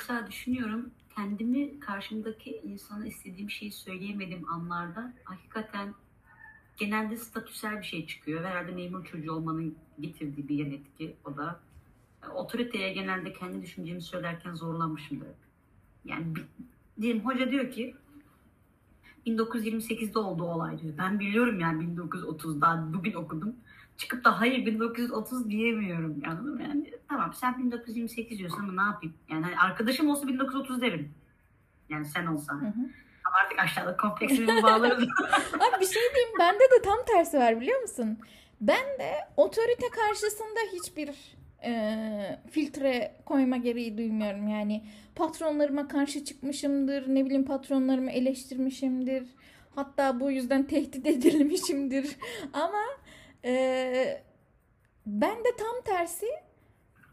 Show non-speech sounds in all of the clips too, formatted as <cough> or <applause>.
mesela düşünüyorum kendimi karşımdaki insana istediğim şeyi söyleyemediğim anlarda hakikaten genelde statüsel bir şey çıkıyor. Herhalde memur çocuğu olmanın getirdiği bir yan etki o da. Otoriteye genelde kendi düşüncemi söylerken zorlanmışımdır. Yani diyelim hoca diyor ki 1928'de oldu olay diyor. Ben biliyorum yani 1930'da bugün okudum. Çıkıp da hayır 1930 diyemiyorum. Mı? Yani tamam sen 1928 diyorsun ama ne yapayım? Yani hani arkadaşım olsa 1930 derim. Yani sen olsan. Hı hı. Ama artık aşağıda kompleksimi <laughs> bağlarız. Abi bir şey diyeyim bende de tam tersi var biliyor musun? Ben de otorite karşısında hiçbir e, filtre koyma gereği duymuyorum. Yani patronlarıma karşı çıkmışımdır, ne bileyim patronlarımı eleştirmişimdir. Hatta bu yüzden tehdit <laughs> edilmişimdir. Ama e, ben de tam tersi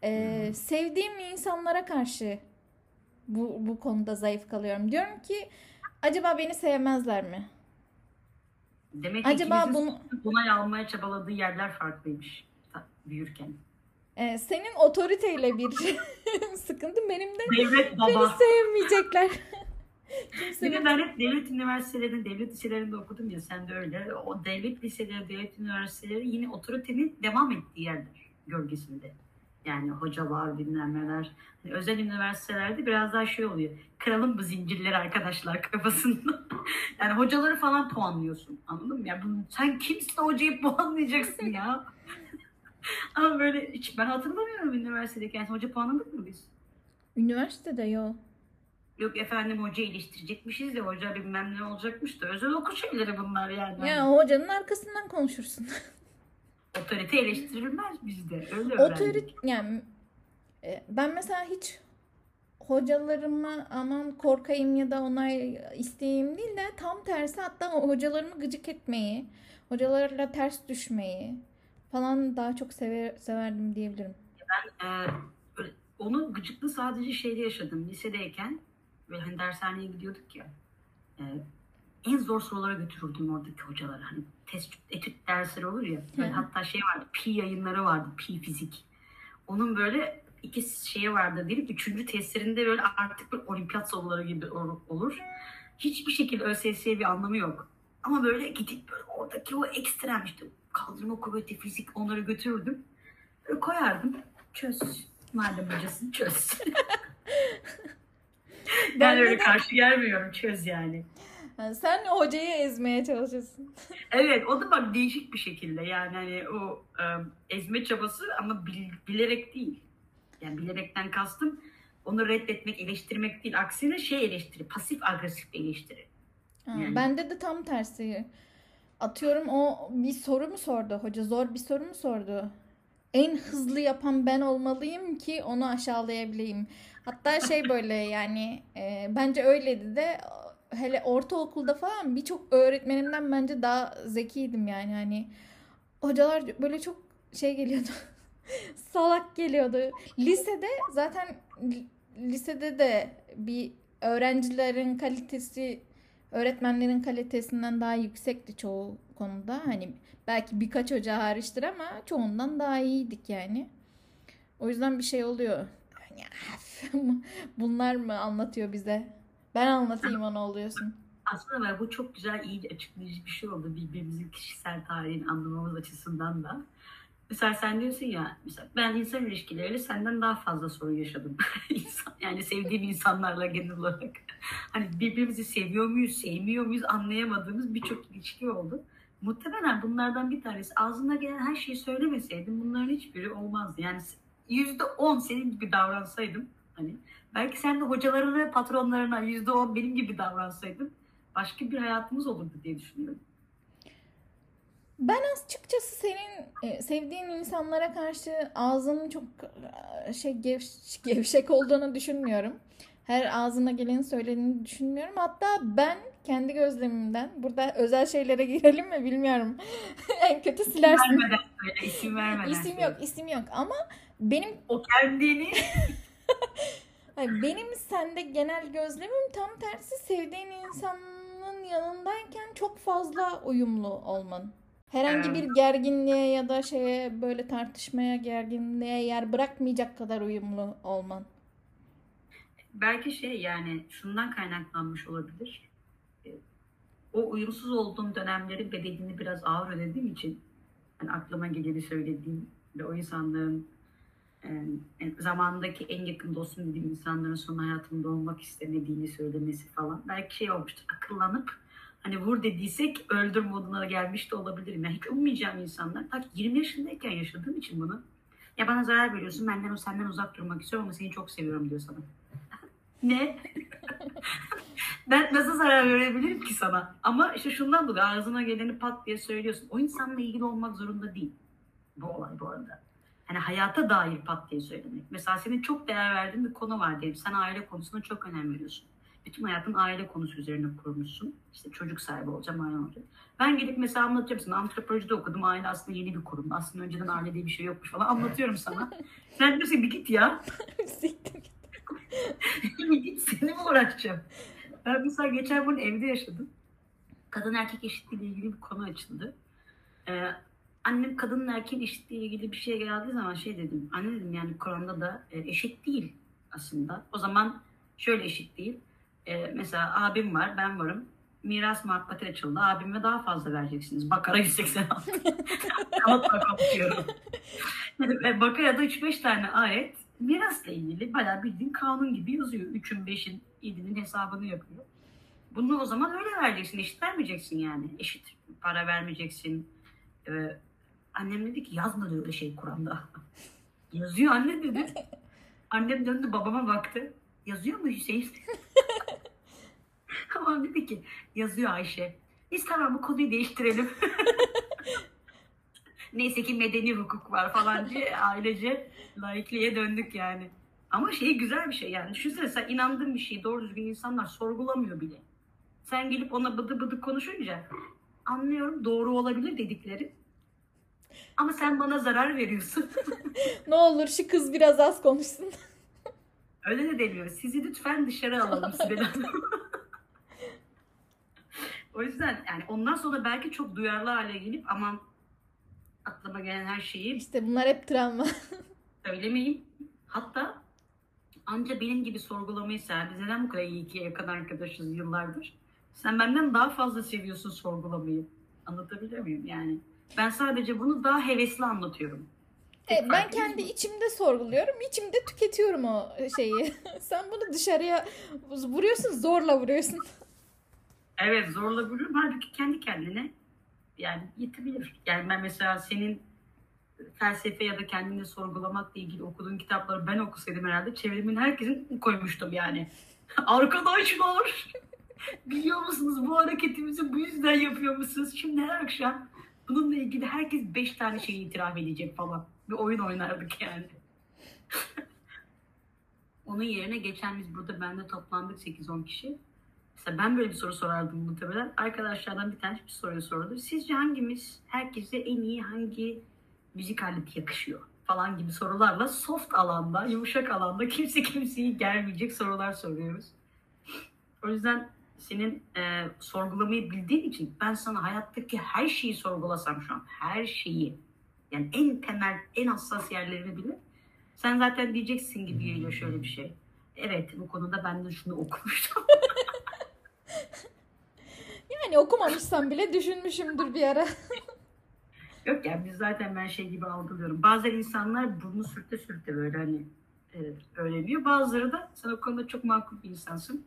e, sevdiğim insanlara karşı bu, bu konuda zayıf kalıyorum. Diyorum ki acaba beni sevmezler mi? Demek ki Acaba bunu bunay almaya çabaladığı yerler farklıymış büyürken. Ee, senin otoriteyle bir <laughs> sıkıntın benim de Devlet beni baba. sevmeyecekler. <laughs> Kimse beni- ben hep devlet üniversitelerinde, devlet liselerinde okudum ya sen de öyle. O devlet liseleri, devlet üniversiteleri yine otoritenin devam ettiği yerler gölgesinde. Yani hocalar, bilmem neler. Hani özel üniversitelerde biraz daha şey oluyor. Kralın bu zincirleri arkadaşlar kafasında. <laughs> yani hocaları falan puanlıyorsun. Anladın mı? Ya bunu, sen kimsin hocayı puanlayacaksın ya? <laughs> Ama böyle hiç ben hatırlamıyorum üniversitedeyken. Hoca puanladık mı biz? Üniversitede yok. Yok efendim hoca eleştirecekmişiz de hoca bilmem ne olacakmış da özel okul şeyleri bunlar yani. Ya hocanın arkasından konuşursun. <laughs> Otorite eleştirilmez bizde. Öyle öğrendik. Otorit yani e, ben mesela hiç hocalarıma aman korkayım ya da onay isteyeyim değil de tam tersi hatta hocalarımı gıcık etmeyi, hocalarla ters düşmeyi falan daha çok sever, severdim diyebilirim. Ee, öyle- onu gıcıklı sadece şeyde yaşadım. Lisedeyken ve hani dershaneye gidiyorduk ya. e, en zor sorulara götürürdüm oradaki hocaları. Hani test, etüt dersleri olur ya. Hı. hatta şey vardı. Pi yayınları vardı. Pi fizik. Onun böyle iki şeyi vardı değil? Üçüncü testlerinde böyle artık bir olimpiyat soruları gibi ol- olur. Hiçbir şekilde ÖSS'ye bir anlamı yok. Ama böyle gidip böyle oradaki o ekstrem işte kaldırma kuvveti, fizik onları götürürdüm. Böyle koyardım. Çöz. Madem hocasın çöz. <laughs> Ben ben öyle de- karşı gelmiyorum. Çöz yani. Yani sen hocayı ezmeye çalışıyorsun. <laughs> Evet o da bak değişik bir şekilde yani hani o e, ezme çabası ama bil- bilerek değil. Yani bilerekten kastım onu reddetmek, eleştirmek değil. Aksine şey eleştiri, pasif agresif eleştiri. Yani. Bende de tam tersi. Atıyorum o bir soru mu sordu hoca? Zor bir soru mu sordu? En hızlı yapan ben olmalıyım ki onu aşağılayabileyim. Hatta şey <laughs> böyle yani e, bence öyleydi de hele ortaokulda falan birçok öğretmenimden bence daha zekiydim yani hani hocalar böyle çok şey geliyordu. <laughs> Salak geliyordu. Lisede zaten li- lisede de bir öğrencilerin kalitesi öğretmenlerin kalitesinden daha yüksekti çoğu konuda. Hani belki birkaç hoca hariçtir ama çoğundan daha iyiydik yani. O yüzden bir şey oluyor. <laughs> Bunlar mı anlatıyor bize? Ben anlatayım onu oluyorsun. Aslında ben bu çok güzel, iyi açıklayıcı bir şey oldu birbirimizin kişisel tarihini anlamamız açısından da. Mesela sen diyorsun ya, mesela ben insan ilişkileriyle senden daha fazla sorun yaşadım. <laughs> İnsan, yani sevdiğim insanlarla genel olarak. Hani birbirimizi seviyor muyuz, sevmiyor muyuz anlayamadığımız birçok ilişki oldu. Muhtemelen bunlardan bir tanesi ağzına gelen her şeyi söylemeseydim bunların hiçbiri olmazdı. Yani yüzde on senin gibi davransaydım hani belki sen de hocalarına, patronlarına yüzde on benim gibi davransaydın başka bir hayatımız olurdu diye düşünüyorum. Ben açıkçası senin e, sevdiğin insanlara karşı ağzının çok e, şey gev- gevşek olduğunu düşünmüyorum. Her ağzına geleni söylediğini düşünmüyorum. Hatta ben kendi gözlemimden burada özel şeylere <laughs> girelim mi bilmiyorum. <laughs> en kötü silersin. Vermeden söyle, isim vermeden İsim söyle. yok, isim yok ama benim O kendini <laughs> hayır, benim sende genel gözlemim tam tersi sevdiğin insanın yanındayken çok fazla uyumlu olman. Herhangi bir gerginliğe ya da şeye böyle tartışmaya, gerginliğe yer bırakmayacak kadar uyumlu olman. belki şey yani şundan kaynaklanmış olabilir. O uyumsuz olduğum dönemlerin bedelini biraz ağır ödediğim için hani aklıma geleni söylediğim ve o insanların zamandaki en yakın dostum dediğim insanların son hayatımda olmak istemediğini söylemesi falan. Belki şey olmuştur akıllanıp hani vur dediysek öldür moduna gelmiş de olabilirim. Yani hiç ummayacağım insanlar. Tak 20 yaşındayken yaşadığım için bunu. Ya bana zarar veriyorsun benden o senden uzak durmak istiyorum ama seni çok seviyorum diyor sana. <laughs> ne? <laughs> ben nasıl zarar verebilirim ki sana? Ama işte şundan dolayı ağzına geleni pat diye söylüyorsun. O insanla ilgili olmak zorunda değil. Bu olay bu arada. Hani hayata dair pat diye söylemek. Mesela senin çok değer verdiğin bir konu var diyelim. Sen aile konusuna çok önem veriyorsun. Bütün hayatın aile konusu üzerine kurmuşsun. İşte çocuk sahibi olacağım, aile olacağım. Ben gidip mesela anlatıyorum sana. Antropolojide okudum. Aile aslında yeni bir kurum. Aslında önceden aile diye bir şey yokmuş falan. Anlatıyorum sana. <laughs> Sen diyorsun bir git ya. <laughs> Siktir. git seni mi uğraşacağım? Ben mesela geçen gün evde yaşadım. Kadın erkek eşitliği ile ilgili bir konu açıldı. Ee, annem kadının erkeğin eşitliği ile ilgili bir şeye geldiği zaman şey dedim. Anne dedim yani Kur'an'da da e, eşit değil aslında. O zaman şöyle eşit değil. Ee, mesela abim var, ben varım. Miras muhabbeti açıldı. Abime daha fazla vereceksiniz. Bakara 186. Kanatla. Ve Bakara'da 3-5 tane ayet mirasla ilgili bayağı bildiğin kanun gibi yazıyor. 3'ün, 5'in, 7'nin hesabını yapıyor. Bunu o zaman öyle vereceksin. Eşit vermeyeceksin yani. Eşit para vermeyeceksin. Ee, annem dedi ki yazmadı öyle şey Kur'an'da. <laughs> Yazıyor anne dedi. Annem döndü babama baktı. Yazıyor mu Hüseyin? <laughs> Babam dedi ki yazıyor Ayşe. Biz tamam bu konuyu değiştirelim. <laughs> Neyse ki medeni hukuk var falan diye ailece laikliğe döndük yani. Ama şey güzel bir şey yani. Düşünsene sen inandığın bir şeyi doğru düzgün insanlar sorgulamıyor bile. Sen gelip ona bıdı bıdı konuşunca anlıyorum doğru olabilir dedikleri. Ama sen bana zarar veriyorsun. <laughs> Ne olur şu kız biraz az konuşsun. <laughs> Öyle de demiyor. Sizi lütfen dışarı alalım <laughs> Sibel Hanım. o yüzden yani ondan sonra belki çok duyarlı hale gelip aman aklıma gelen her şeyi İşte bunlar hep travma. <laughs> söylemeyeyim. Hatta anca benim gibi sorgulamayı sever. Biz neden bu kadar iyi ki yakın arkadaşız yıllardır? Sen benden daha fazla seviyorsun sorgulamayı. Anlatabiliyor muyum yani? Ben sadece bunu daha hevesli anlatıyorum. Evet, ben kendi bu. içimde sorguluyorum. içimde tüketiyorum o şeyi. <laughs> Sen bunu dışarıya vuruyorsun, zorla vuruyorsun. Evet zorla vuruyorum. Halbuki kendi kendine yani yetebilir. Yani ben mesela senin felsefe ya da kendini sorgulamakla ilgili okuduğun kitapları ben okusaydım herhalde çevirimin herkesin koymuştum yani. <laughs> Arkadaşlar <laughs> biliyor musunuz bu hareketimizi bu yüzden yapıyor musunuz? Şimdi her akşam bununla ilgili herkes beş tane şeyi itiraf edecek falan. Bir oyun oynardık yani. <laughs> Onun yerine geçen biz burada bende toplandık 8-10 kişi. Mesela ben böyle bir soru sorardım muhtemelen. Arkadaşlardan bir tanesi bir soruyu sordu. Sizce hangimiz herkese en iyi hangi müzik aleti yakışıyor? Falan gibi sorularla soft alanda, yumuşak alanda kimse kimseyi gelmeyecek sorular soruyoruz. O yüzden senin e, sorgulamayı bildiğin için ben sana hayattaki her şeyi sorgulasam şu an. Her şeyi. Yani en temel, en hassas yerlerini bile. Sen zaten diyeceksin gibi geliyor şöyle bir şey. Evet bu konuda ben de şunu okumuştum. <laughs> Yani okumamışsam bile düşünmüşümdür bir ara. <laughs> Yok ya biz zaten ben şey gibi algılıyorum. Bazen insanlar burnu sürte sürte böyle hani e, öğreniyor. Bazıları da sen o konuda çok makul bir insansın.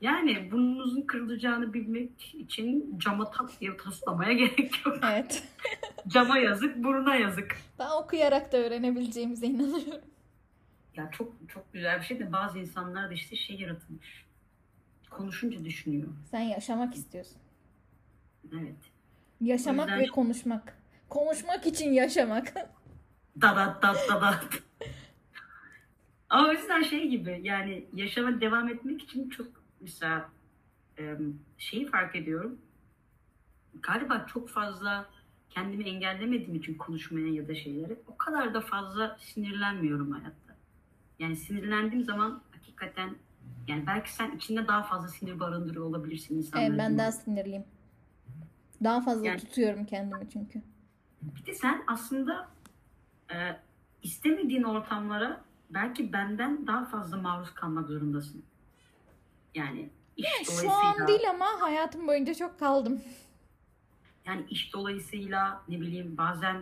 Yani burnunuzun kırılacağını bilmek için cama tak diye taslamaya <laughs> gerek yok. Evet. <laughs> Cama yazık, buruna yazık. Ben okuyarak da öğrenebileceğimize inanıyorum. Ya çok çok güzel bir şey de bazı insanlar da işte şey yaratılmış. Konuşunca düşünüyor. Sen yaşamak istiyorsun. Evet. Yaşamak yüzden- ve konuşmak. Konuşmak için yaşamak. <laughs> Dadat dat dadat. Ama o yüzden şey gibi yani yaşama devam etmek için çok mesela şeyi fark ediyorum. Galiba çok fazla kendimi engellemediğim için konuşmaya ya da şeylere o kadar da fazla sinirlenmiyorum hayatta. Yani sinirlendiğim zaman hakikaten yani belki sen içinde daha fazla sinir barındırıyor olabilirsin insanların. Evet ben daha sinirliyim. Daha fazla Yani- tutuyorum kendimi çünkü. Bir de sen aslında e, istemediğin ortamlara belki benden daha fazla maruz kalmak zorundasın. Yani iş şu dolayısıyla an değil ama hayatım boyunca çok kaldım. yani iş dolayısıyla ne bileyim bazen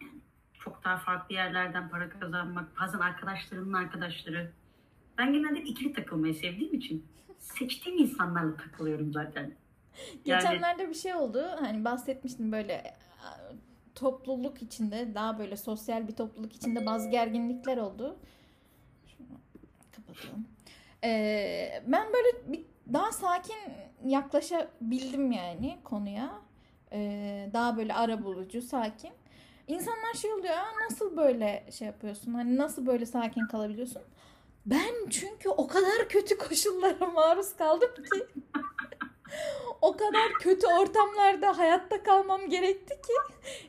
yani çok daha farklı yerlerden para kazanmak, bazen arkadaşlarımın arkadaşları. Ben genelde ikili takılmayı sevdiğim için seçtiğim insanlarla takılıyorum zaten. Geçenlerde bir şey oldu. Hani bahsetmiştim böyle e, topluluk içinde daha böyle sosyal bir topluluk içinde bazı gerginlikler oldu. Şunu kapatalım. Ee, ben böyle bir, daha sakin yaklaşabildim yani konuya. Ee, daha böyle ara bulucu, sakin. İnsanlar şey oluyor, "Aa, nasıl böyle şey yapıyorsun? Hani nasıl böyle sakin kalabiliyorsun? Ben çünkü o kadar kötü koşullara maruz kaldım ki <laughs> <laughs> o kadar kötü ortamlarda hayatta kalmam gerekti ki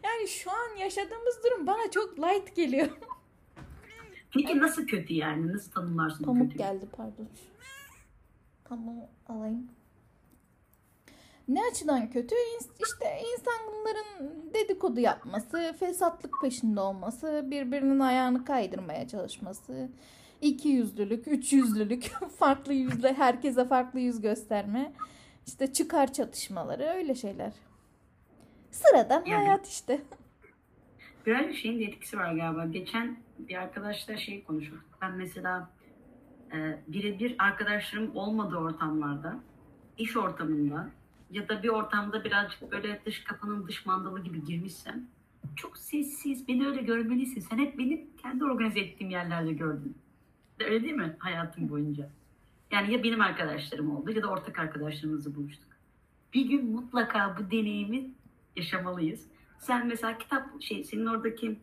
yani şu an yaşadığımız durum bana çok light geliyor. <laughs> peki nasıl kötü yani? Nasıl tanımlarsın Pamuk kötüyü? geldi pardon. Pamuğu alayım. Ne açıdan kötü? İşte insanların dedikodu yapması, fesatlık peşinde olması, birbirinin ayağını kaydırmaya çalışması, iki yüzlülük, üç yüzlülük, <laughs> farklı yüzle herkese farklı yüz gösterme, işte çıkar çatışmaları öyle şeyler. Sıradan Yani- hayat işte. <laughs> Biraz şeyin de etkisi var galiba. Geçen bir arkadaşla şey konuşuyorduk. Ben mesela e, birebir arkadaşlarım olmadığı ortamlarda, iş ortamında ya da bir ortamda birazcık böyle dış kapının dış mandalı gibi girmişsem çok sessiz, beni öyle görmelisin. Sen hep benim kendi organize ettiğim yerlerde gördün. Öyle değil mi hayatım boyunca? Yani ya benim arkadaşlarım oldu ya da ortak arkadaşlarımızla buluştuk. Bir gün mutlaka bu deneyimi yaşamalıyız. Sen mesela kitap şey senin oradaki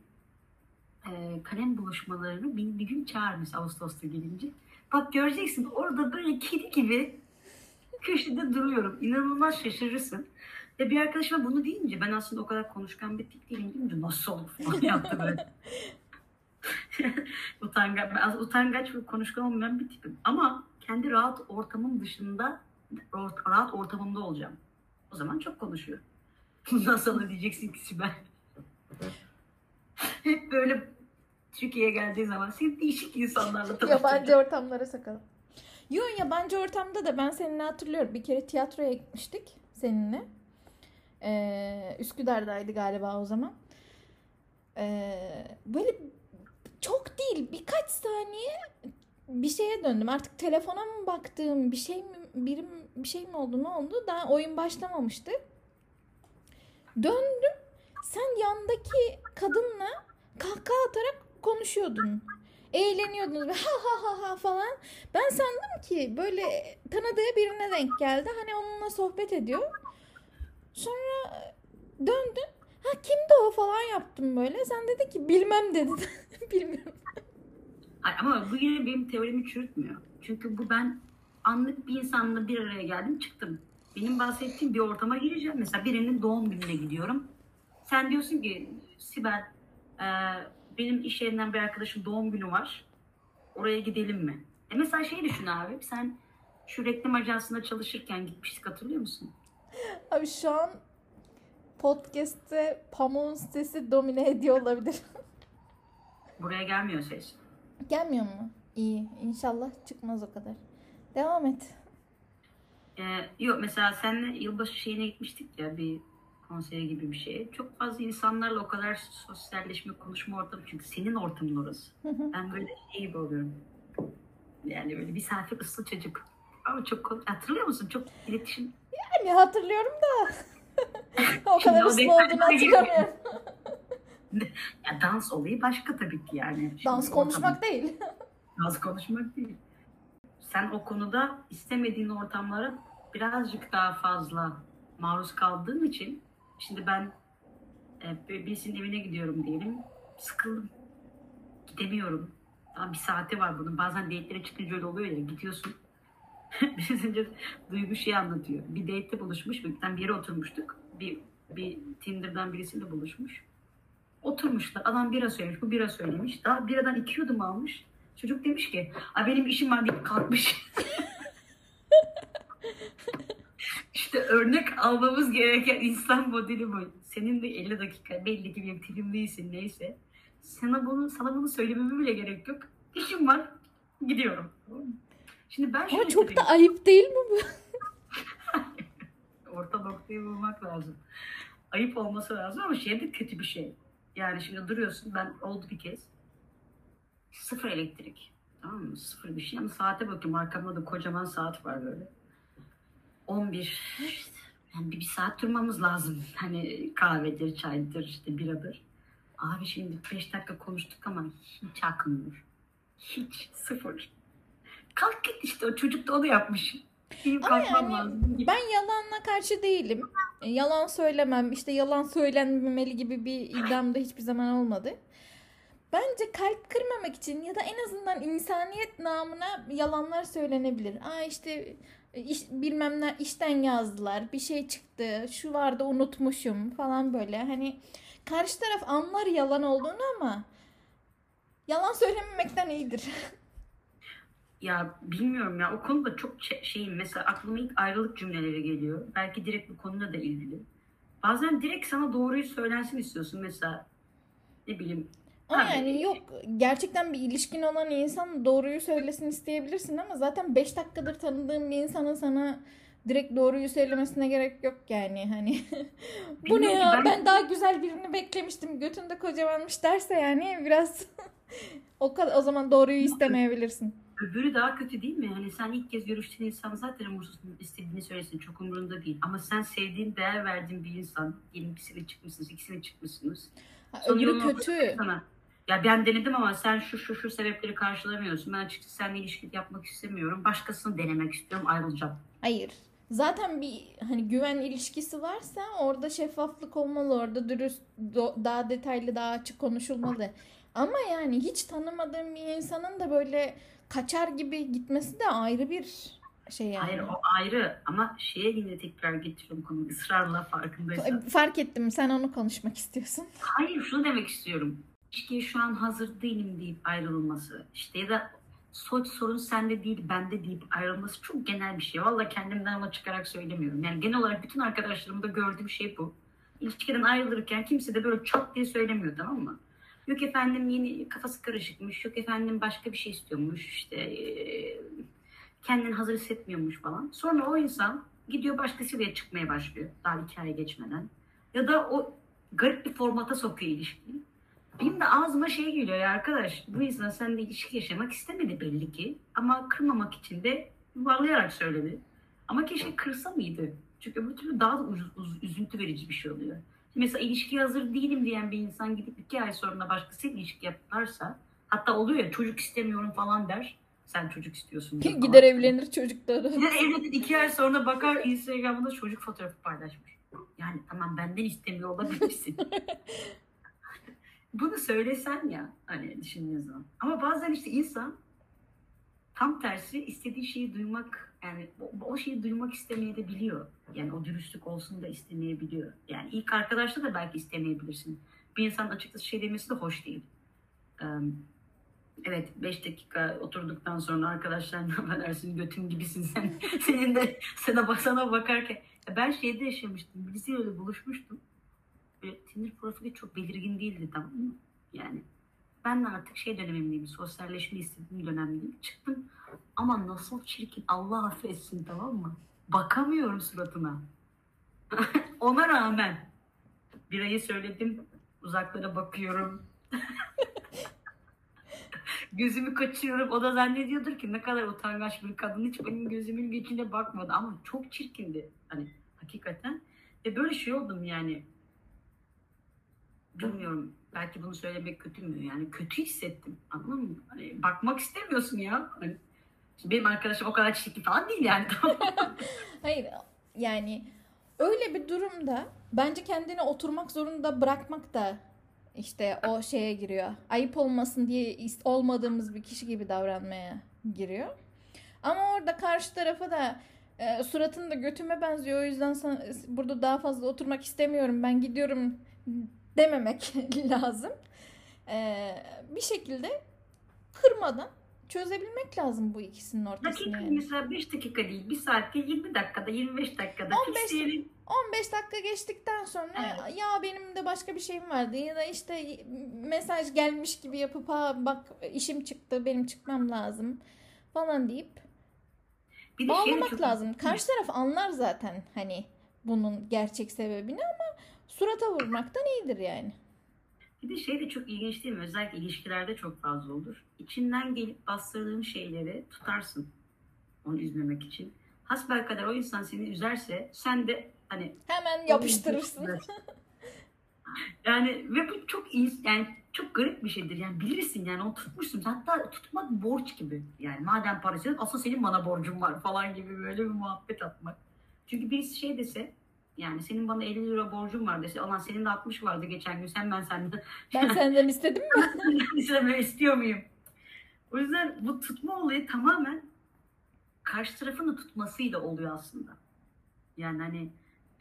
e, kalem buluşmalarını bir, bir gün çağır mesela Ağustos'ta gelince. Bak göreceksin orada böyle kedi gibi köşede duruyorum. İnanılmaz şaşırırsın. Ve bir arkadaşıma bunu deyince ben aslında o kadar konuşkan bir tip değilim deyince nasıl olur falan yaptı böyle. <laughs> <laughs> utangaç, utangaç ve konuşkan olmayan bir tipim. Ama kendi rahat ortamım dışında rahat- ortamımda olacağım. O zaman çok konuşuyor. <laughs> Bundan sonra diyeceksin ki Sibel. <laughs> Hep böyle Türkiye'ye geldiği zaman seni değişik insanlarla tanıştıracağım. Yabancı ortamlara sakalım. Yo yabancı ortamda da ben seninle hatırlıyorum. Bir kere tiyatroya gitmiştik seninle. Ee, Üsküdar'daydı galiba o zaman. Ee, böyle çok değil birkaç saniye bir şeye döndüm. Artık telefona mı baktım bir şey mi birim bir şey mi oldu ne oldu? Daha oyun başlamamıştı. Döndüm. Sen yandaki kadınla kahkaha atarak konuşuyordun. Eğleniyordunuz ha ha ha ha falan. Ben sandım ki böyle tanıdığı birine denk geldi. Hani onunla sohbet ediyor. Sonra döndün. Ha kimdi o falan yaptım böyle. Sen dedi ki bilmem dedi. <laughs> Bilmiyorum. Ama bu yine benim teorimi çürütmüyor. Çünkü bu ben anlık bir insanla bir araya geldim çıktım. Benim bahsettiğim bir ortama gireceğim. Mesela birinin doğum gününe gidiyorum. Sen diyorsun ki Sibel e, benim iş yerinden bir arkadaşın doğum günü var. Oraya gidelim mi? E mesela şey düşün abi sen şu reklam ajansında çalışırken gitmiştik hatırlıyor musun? Abi şu an podcast'te Pamuk'un sesi domine ediyor olabilir. Buraya gelmiyor ses. Gelmiyor mu? İyi. İnşallah çıkmaz o kadar. Devam et. Ee, yok mesela seninle yılbaşı şeyine gitmiştik ya bir konsere gibi bir şeye. Çok fazla insanlarla o kadar sosyalleşme, konuşma ortamı çünkü senin ortamın orası. Ben böyle şey gibi oluyorum. Yani böyle misafir ıslı çocuk. Ama çok hatırlıyor musun? Çok iletişim. Yani hatırlıyorum da. <laughs> o kadar detaylara olduğunu hatırlamıyorum. <laughs> Ya dans olayı başka tabii ki yani. Şimdi Dans konuşmak değil. <laughs> Dans konuşmak değil. Sen o konuda istemediğin ortamlara birazcık daha fazla maruz kaldığın için şimdi ben e, bir- birisinin evine gidiyorum diyelim. Sıkıldım. Gidemiyorum. Daha bir saati var bunun. Bazen date'lere çıkınca öyle oluyor ya. Gidiyorsun. <laughs> Biraz önce Duygu şey anlatıyor. Bir date'te buluşmuş. Bir bir yere oturmuştuk. Bir, bir Tinder'dan birisiyle buluşmuş. Oturmuşlar. Adam bira söylemiş. Bu bira söylemiş. Daha biradan iki yudum almış. Çocuk demiş ki Ay benim işim var deyip kalkmış. <laughs> işte örnek almamız gereken insan modeli bu. Senin de 50 dakika belli ki bir tipim değilsin neyse. Sana bunu, sana bunu söylememe bile gerek yok. İşim var. Gidiyorum. Şimdi ben Ama çok da ayıp değil mi bu? <laughs> orta noktayı bulmak lazım. Ayıp olması lazım ama şey de kötü bir şey. Yani şimdi duruyorsun ben oldu bir kez. Sıfır elektrik. Tamam mı? Sıfır bir şey ama saate bakıyorum arkamda da kocaman saat var böyle. 11. İşte, yani bir, bir saat durmamız lazım. Hani kahvedir, çaydır, işte biradır. Abi şimdi 5 dakika konuştuk ama hiç aklım yok. Hiç. Sıfır. Kalk git işte o çocuk da onu yapmış. Benim Ama kalkmam yani lazım. Ben yalanla karşı değilim. E, Yalan söylemem, işte yalan söylenmemeli gibi bir iddiam da hiçbir zaman olmadı. Bence kalp kırmamak için ya da en azından insaniyet namına yalanlar söylenebilir. Aa işte e, iş, bilmem ne işten yazdılar, bir şey çıktı, şu vardı unutmuşum falan böyle. Hani karşı taraf anlar yalan olduğunu ama yalan söylememekten iyidir. <laughs> Ya bilmiyorum ya o konuda çok şey- şeyim mesela aklıma ilk ayrılık cümleleri geliyor. Belki direkt bu konuyla da ilgili. Bazen direkt sana doğruyu söylensin istiyorsun mesela ne bileyim. Ama yani yok gerçekten bir ilişkin olan insan doğruyu söylesin isteyebilirsin ama zaten 5 dakikadır tanıdığın bir insanın sana direkt doğruyu söylemesine gerek yok yani hani <laughs> bu ne ya ben- ben daha güzel birini beklemiştim götünde kocamanmış derse yani biraz <laughs> o kadar o zaman doğruyu istemeyebilirsin. Öbürü daha kötü değil mi? Hani sen ilk kez görüştüğün insan zaten umursusun istediğini söylesin çok umurunda değil. Ama sen sevdiğin, değer verdiğin bir insan. Diyelim ikisine çıkmışsınız, ikisine çıkmışsınız. Ha, öbürü kötü. Sana. Ya ben denedim ama sen şu şu şu sebepleri karşılamıyorsun. Ben açıkçası seninle ilişki yapmak istemiyorum. Başkasını denemek istiyorum, ayrılacağım. Hayır. Zaten bir hani güven ilişkisi varsa orada şeffaflık olmalı, orada dürüst, daha detaylı, daha açık konuşulmalı. Ama yani hiç tanımadığım bir insanın da böyle kaçar gibi gitmesi de ayrı bir şey yani. Hayır o ayrı ama şeye yine tekrar getiriyorum konuyu ısrarla farkındaysan. Fark ettim sen onu konuşmak istiyorsun. Hayır şunu demek istiyorum. İlişkiye şu an hazır değilim deyip ayrılması. İşte ya da so- sorun sende değil bende deyip ayrılması çok genel bir şey. Valla kendimden yola çıkarak söylemiyorum. Yani genel olarak bütün arkadaşlarımda gördüğüm şey bu. İlişkiden ayrılırken kimse de böyle çat diye söylemiyor tamam mı? Yok efendim yeni kafası karışıkmış. Yok efendim başka bir şey istiyormuş. İşte eee, kendini hazır hissetmiyormuş falan. Sonra o insan gidiyor başkasıyla çıkmaya başlıyor. Daha iki ay geçmeden. Ya da o garip bir formata sokuyor ilişkiyi. Benim de ağzıma şey geliyor ya arkadaş. Bu insan seninle ilişki yaşamak istemedi belli ki. Ama kırmamak için de yuvarlayarak söyledi. Ama keşke kırsa mıydı? Çünkü öbür türlü daha da uz- uz- üzüntü verici bir şey oluyor. Mesela ilişkiye hazır değilim diyen bir insan gidip iki ay sonra başkasıyla ilişki yaparsa hatta oluyor ya çocuk istemiyorum falan der. Sen çocuk istiyorsun. diye Gider falan. evlenir çocukları. <laughs> Gider evlenir iki ay sonra bakar Instagram'da çocuk fotoğrafı paylaşmış. Yani tamam benden istemiyor olabilirsin. <laughs> Bunu söylesen ya hani düşündüğün zaman. Ama bazen işte insan tam tersi istediği şeyi duymak yani o, o şeyi duymak istemeyebiliyor. Yani o dürüstlük olsun da istemeyebiliyor. Yani ilk arkadaşta da belki istemeyebilirsin. Bir insan açıkçası şey demesi de hoş değil. Ee, Evet 5 dakika oturduktan sonra arkadaşlar ne affedersin götüm gibisin sen. <laughs> Senin de sana sana bakarken. Ben şeyde yaşamıştım. Birisiyle buluşmuştum. Böyle Tinder profili çok belirgin değildi tamam mı? Yani ben de artık şey dönemimdeyim. Sosyalleşme istediğim dönemdeyim. Çıktım ama nasıl çirkin Allah affetsin tamam mı? Bakamıyorum suratına. <laughs> Ona rağmen birayı söyledim. Uzaklara bakıyorum. <laughs> Gözümü kaçırıyorum. O da zannediyordur ki ne kadar utangaç bir kadın. Hiç benim gözümün içine bakmadı. Ama çok çirkindi. Hani hakikaten. Ve böyle şey oldum yani. Bilmiyorum. Belki bunu söylemek kötü mü? Yani kötü hissettim. Anladın mı? Hani bakmak istemiyorsun ya. Hani benim arkadaşım o kadar çirkin falan değil yani. <laughs> Hayır yani öyle bir durumda bence kendini oturmak zorunda bırakmak da işte o şeye giriyor. Ayıp olmasın diye olmadığımız bir kişi gibi davranmaya giriyor. Ama orada karşı tarafa da e, suratın da götüme benziyor. O yüzden sana, burada daha fazla oturmak istemiyorum. Ben gidiyorum dememek <laughs> lazım. E, bir şekilde kırmadan çözebilmek lazım bu ikisinin ortasını Dakika yani. mesela 5 dakika değil, 1 saatte 20 dakikada, 25 dakikada 15 kişilerin 15 dakika geçtikten sonra Evet. ya benim de başka bir şeyim vardı ya da işte mesaj gelmiş gibi yapıp ha bak işim çıktı benim çıkmam lazım falan deyip bir de şey bağlamak çok- lazım. Karşı taraf anlar zaten hani bunun gerçek sebebini ama surata vurmaktan iyidir yani. Bir de şey de çok ilginç değil mi? Özellikle ilişkilerde çok fazla olur. İçinden gelip bastırdığın şeyleri tutarsın. Onu üzmemek için. Hasbelkader o insan seni üzerse sen de hani Hemen yapıştırırsın. Yani ve bu çok iyi, yani çok garip bir şeydir. Yani bilirsin yani onu tutmuşsun. Hatta tutmak borç gibi. Yani madem parası asıl senin bana borcun var falan gibi böyle bir muhabbet atmak. Çünkü birisi şey dese yani senin bana 50 lira borcun var dese alan senin de 60 vardı geçen gün sen ben senden Ben senden istedim mi? <laughs> İstemek istiyor muyum? O yüzden bu tutma olayı tamamen karşı tarafın tutmasıyla oluyor aslında. Yani hani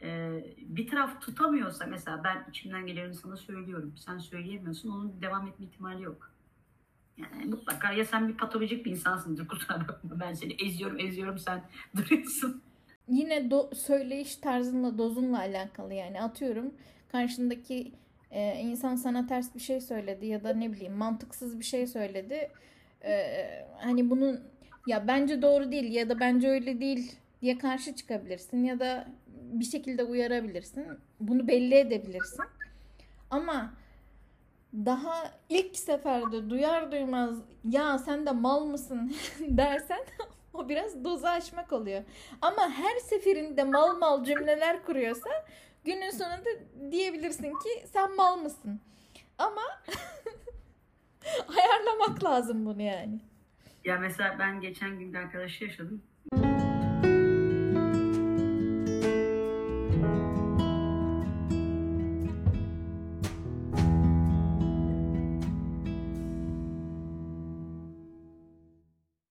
e, bir taraf tutamıyorsa mesela ben içimden geleni sana söylüyorum. Sen söyleyemiyorsun. Onun devam etme ihtimali yok. Yani mutlaka ya sen bir patolojik bir insansındır <laughs> kusura bakma. Ben seni eziyorum eziyorum sen <laughs> duruyorsun. Yine do- söyleyiş tarzınla dozunla alakalı yani atıyorum karşındaki e, insan sana ters bir şey söyledi ya da ne bileyim mantıksız bir şey söyledi. E, hani bunun ya bence doğru değil ya da bence öyle değil diye karşı çıkabilirsin ya da bir şekilde uyarabilirsin. Bunu belli edebilirsin. Ama daha ilk seferde duyar duymaz ya sen de mal mısın <laughs> dersen <laughs> o biraz dozu aşmak oluyor. Ama her seferinde mal mal cümleler kuruyorsa günün sonunda diyebilirsin ki sen mal mısın. Ama <laughs> ayarlamak lazım bunu yani. Ya mesela ben geçen gün bir arkadaşı yaşadım.